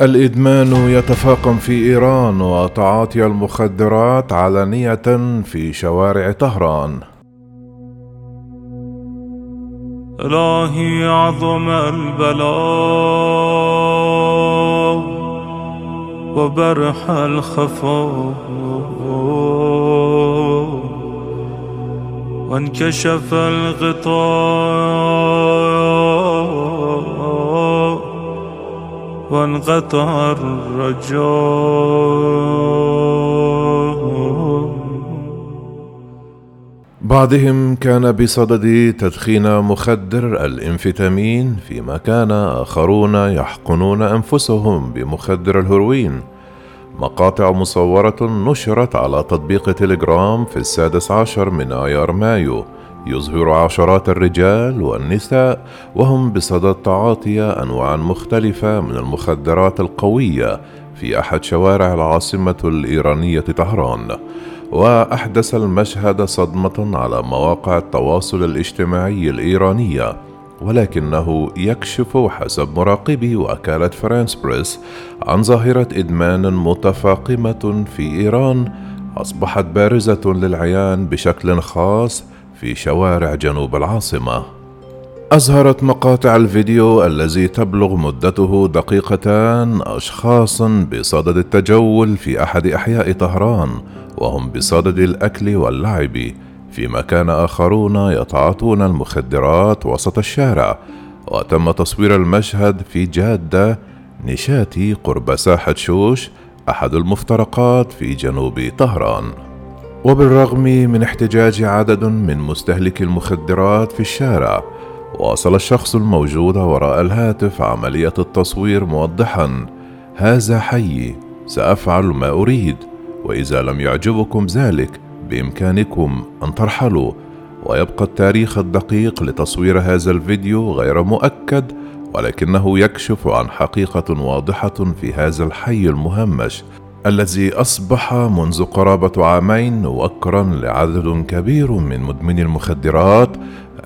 الإدمان يتفاقم في إيران وتعاطي المخدرات علنية في شوارع طهران. إلهي عظم البلاء وبرح الخفاء وانكشف الغطاء وانقطع الرجاء. بعضهم كان بصدد تدخين مخدر الانفيتامين فيما كان آخرون يحقنون أنفسهم بمخدر الهروين. مقاطع مصورة نشرت على تطبيق تليجرام في السادس عشر من آيار مايو. يظهر عشرات الرجال والنساء وهم بصدد تعاطي أنواع مختلفة من المخدرات القوية في أحد شوارع العاصمة الإيرانية طهران. وأحدث المشهد صدمة على مواقع التواصل الاجتماعي الإيرانية ولكنه يكشف حسب مراقبي وكالة فرانس بريس عن ظاهرة إدمان متفاقمة في إيران أصبحت بارزة للعيان بشكل خاص في شوارع جنوب العاصمة. أظهرت مقاطع الفيديو الذي تبلغ مدته دقيقتان أشخاصا بصدد التجول في أحد أحياء طهران وهم بصدد الأكل واللعب فيما كان آخرون يتعاطون المخدرات وسط الشارع وتم تصوير المشهد في جادة نشاتي قرب ساحة شوش أحد المفترقات في جنوب طهران وبالرغم من احتجاج عدد من مستهلكي المخدرات في الشارع واصل الشخص الموجود وراء الهاتف عملية التصوير موضحا هذا حي سأفعل ما أريد وإذا لم يعجبكم ذلك بإمكانكم أن ترحلوا. ويبقى التاريخ الدقيق لتصوير هذا الفيديو غير مؤكد ولكنه يكشف عن حقيقة واضحة في هذا الحي المهمش. الذي أصبح منذ قرابة عامين وكرا لعدد كبير من مدمني المخدرات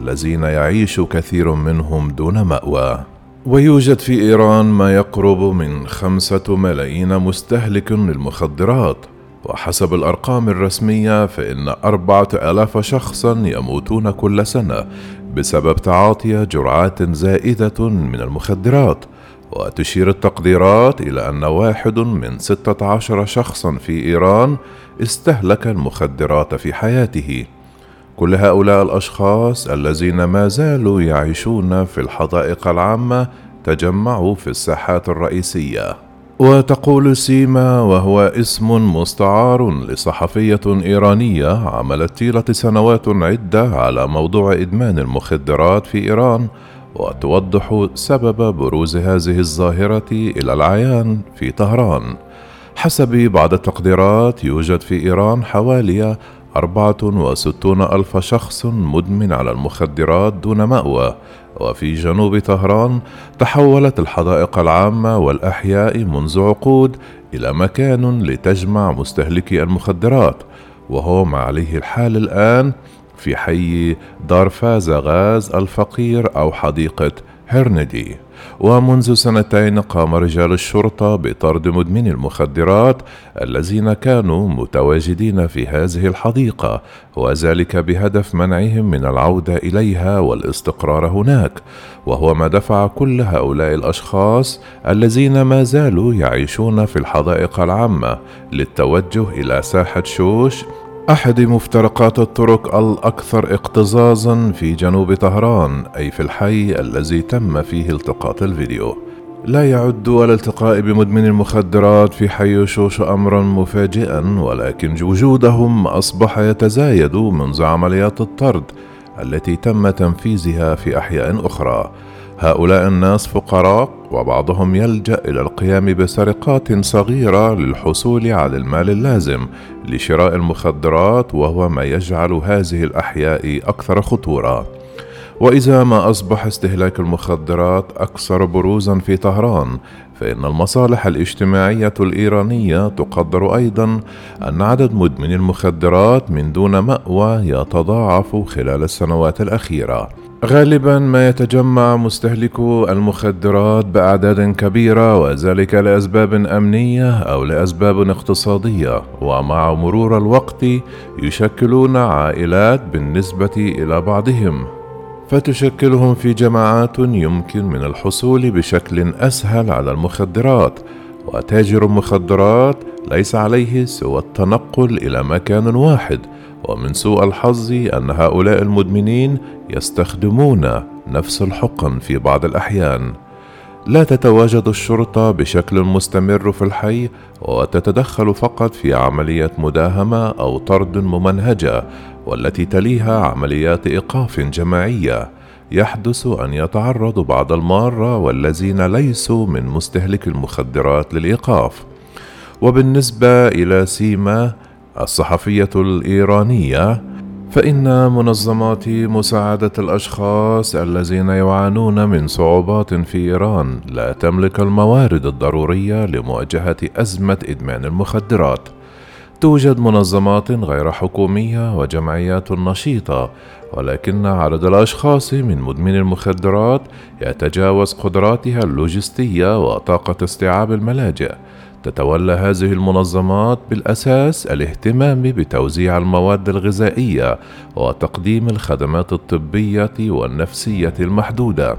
الذين يعيش كثير منهم دون مأوى. ويوجد في إيران ما يقرب من خمسة ملايين مستهلك للمخدرات. وحسب الأرقام الرسمية فإن أربعة آلاف شخصا يموتون كل سنة بسبب تعاطي جرعات زائدة من المخدرات. وتشير التقديرات إلى أن واحد من ستة عشر شخصا في إيران استهلك المخدرات في حياته. كل هؤلاء الأشخاص الذين ما زالوا يعيشون في الحدائق العامة تجمعوا في الساحات الرئيسية. وتقول سيما وهو اسم مستعار لصحفية إيرانية عملت طيلة سنوات عدة على موضوع إدمان المخدرات في إيران وتوضح سبب بروز هذه الظاهرة إلى العيان في طهران. حسب بعض التقديرات يوجد في إيران حوالي أربعة وستون ألف شخص مدمن على المخدرات دون مأوى. وفي جنوب طهران تحولت الحدائق العامة والأحياء منذ عقود إلى مكان لتجمع مستهلكي المخدرات وهو ما عليه الحال الآن في حي دار فازغاز الفقير أو حديقة هرندي. ومنذ سنتين قام رجال الشرطة بطرد مدمني المخدرات الذين كانوا متواجدين في هذه الحديقة وذلك بهدف منعهم من العودة إليها والاستقرار هناك. وهو ما دفع كل هؤلاء الأشخاص الذين ما زالوا يعيشون في الحدائق العامة للتوجه إلى ساحة شوش أحد مفترقات الطرق الأكثر اكتظاظا في جنوب طهران أي في الحي الذي تم فيه التقاط الفيديو. لا يعد الالتقاء بمدمن المخدرات في حي شوش أمرا مفاجئا ولكن وجودهم أصبح يتزايد منذ عمليات الطرد التي تم تنفيذها في أحياء أخرى. هؤلاء الناس فقراء وبعضهم يلجأ إلى القيام بسرقات صغيرة للحصول على المال اللازم لشراء المخدرات وهو ما يجعل هذه الأحياء أكثر خطورة. وإذا ما أصبح استهلاك المخدرات أكثر بروزا في طهران فإن المصالح الاجتماعية الإيرانية تقدر أيضا أن عدد مدمني المخدرات من دون مأوى يتضاعف خلال السنوات الأخيرة. غالبا ما يتجمع مستهلكو المخدرات بأعداد كبيرة وذلك لأسباب أمنية أو لأسباب اقتصادية. ومع مرور الوقت يشكلون عائلات بالنسبة إلى بعضهم فتشكلهم في جماعات يمكن من الحصول بشكل أسهل على المخدرات. وتاجر المخدرات ليس عليه سوى التنقل إلى مكان واحد ومن سوء الحظ أن هؤلاء المدمنين يستخدمون نفس الحقن في بعض الأحيان. لا تتواجد الشرطة بشكل مستمر في الحي وتتدخل فقط في عمليه مداهمة أو طرد ممنهجة والتي تليها عمليات إيقاف جماعية. يحدث أن يتعرض بعض المارة والذين ليسوا من مستهلك المخدرات للإيقاف. وبالنسبة إلى سيما الصحفية الإيرانية فإن منظمات مساعدة الأشخاص الذين يعانون من صعوبات في إيران لا تملك الموارد الضرورية لمواجهة أزمة إدمان المخدرات. توجد منظمات غير حكومية وجمعيات نشيطة ولكن عدد الأشخاص من مدمن المخدرات يتجاوز قدراتها اللوجستية وطاقة استيعاب الملاجئ. تتولى هذه المنظمات بالأساس الاهتمام بتوزيع المواد الغذائية وتقديم الخدمات الطبية والنفسية المحدودة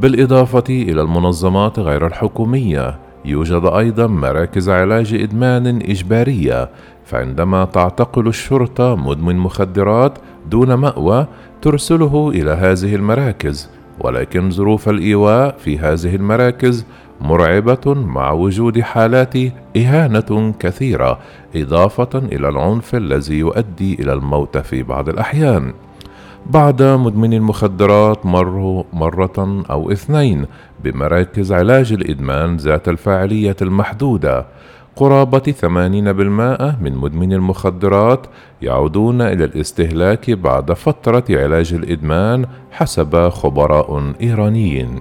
بالإضافة إلى المنظمات غير الحكومية يوجد أيضا مراكز علاج إدمان إجبارية فعندما تعتقل الشرطة مدمن مخدرات دون مأوى ترسله إلى هذه المراكز. ولكن ظروف الإيواء في هذه المراكز مرعبة مع وجود حالات إهانة كثيرة إضافة إلى العنف الذي يؤدي إلى الموت في بعض الأحيان. بعض مدمني المخدرات مروا مرة أو اثنين بمراكز علاج الإدمان ذات الفاعلية المحدودة. قرابة 80% من مدمني المخدرات يعودون إلى الاستهلاك بعد فترة علاج الإدمان حسب خبراء إيرانيين.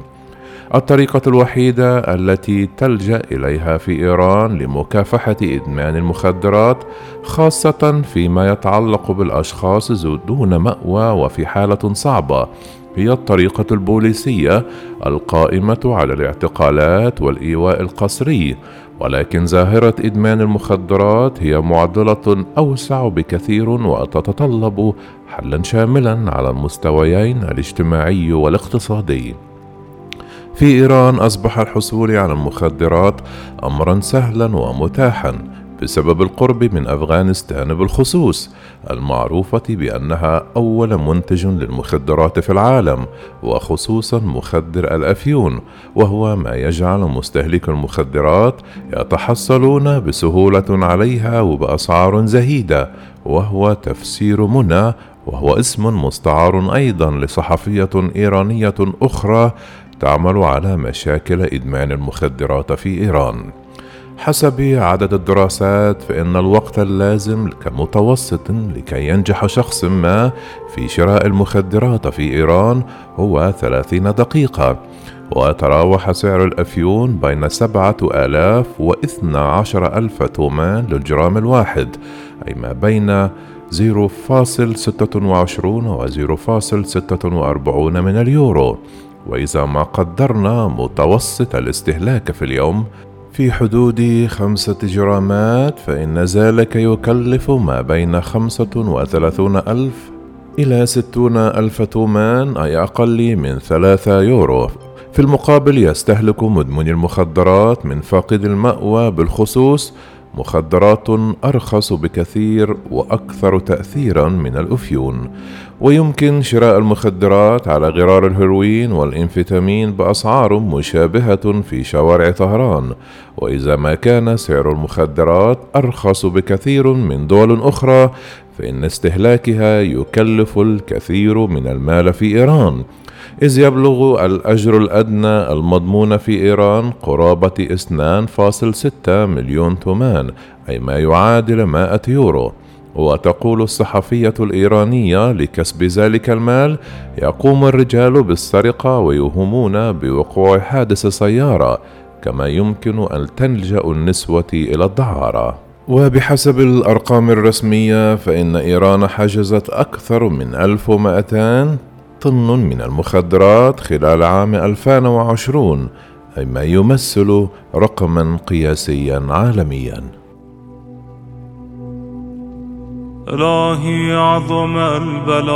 الطريقة الوحيدة التي تلجأ إليها في إيران لمكافحة إدمان المخدرات خاصة فيما يتعلق بالأشخاص دون مأوى وفي حالة صعبة هي الطريقة البوليسية القائمة على الاعتقالات والإيواء القسري ولكن ظاهرة إدمان المخدرات هي معضلة أوسع بكثير وتتطلب حلا شاملا على المستويين الاجتماعي والاقتصادي. في إيران أصبح الحصول على المخدرات أمرا سهلا ومتاحا بسبب القرب من أفغانستان بالخصوص المعروفة بأنها أول منتج للمخدرات في العالم وخصوصا مخدر الأفيون وهو ما يجعل مستهلك المخدرات يتحصلون بسهولة عليها وبأسعار زهيدة وهو تفسير منى وهو اسم مستعار أيضا لصحفية إيرانية أخرى تعمل على مشاكل إدمان المخدرات في إيران. حسب عدد الدراسات فإن الوقت اللازم كمتوسط لكي ينجح شخص ما في شراء المخدرات في إيران هو 30 دقيقة ويتراوح سعر الأفيون بين سبعة آلاف واثنى عشر ألف تومان للجرام الواحد أي ما بين 0.26 و 0.46 من اليورو وإذا ما قدرنا متوسط الاستهلاك في اليوم في حدود خمسة جرامات فإن ذلك يكلف ما بين خمسة وثلاثون ألف إلى ستون ألف تومان أي أقل من ثلاثة يورو. في المقابل يستهلك مدمن المخدرات من فاقد المأوى بالخصوص مخدرات أرخص بكثير وأكثر تاثيرا من الأفيون. ويمكن شراء المخدرات على غرار الهيروين والإنفيتامين بأسعار مشابهة في شوارع طهران. وإذا ما كان سعر المخدرات أرخص بكثير من دول أخرى فإن استهلاكها يكلف الكثير من المال في إيران. إذ يبلغ الأجر الأدنى المضمون في إيران قرابة 2.6 مليون تومان أي ما يعادل 100 يورو. وتقول الصحفية الإيرانية لكسب ذلك المال يقوم الرجال بالسرقة ويوهمون بوقوع حادث سيارة كما يمكن أن تلجأ النسوة إلى الدعارة. وبحسب الأرقام الرسمية فإن إيران حجزت أكثر من 1200 طن من المخدرات خلال عام 2020 أي ما يمثل رقما قياسيا عالميا. إلهي عظم البلاء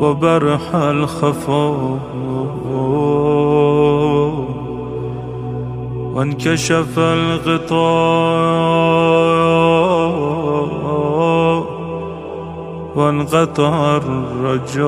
وبرح الخفاء. وانكشف الغطاء وانقطع الرجاء.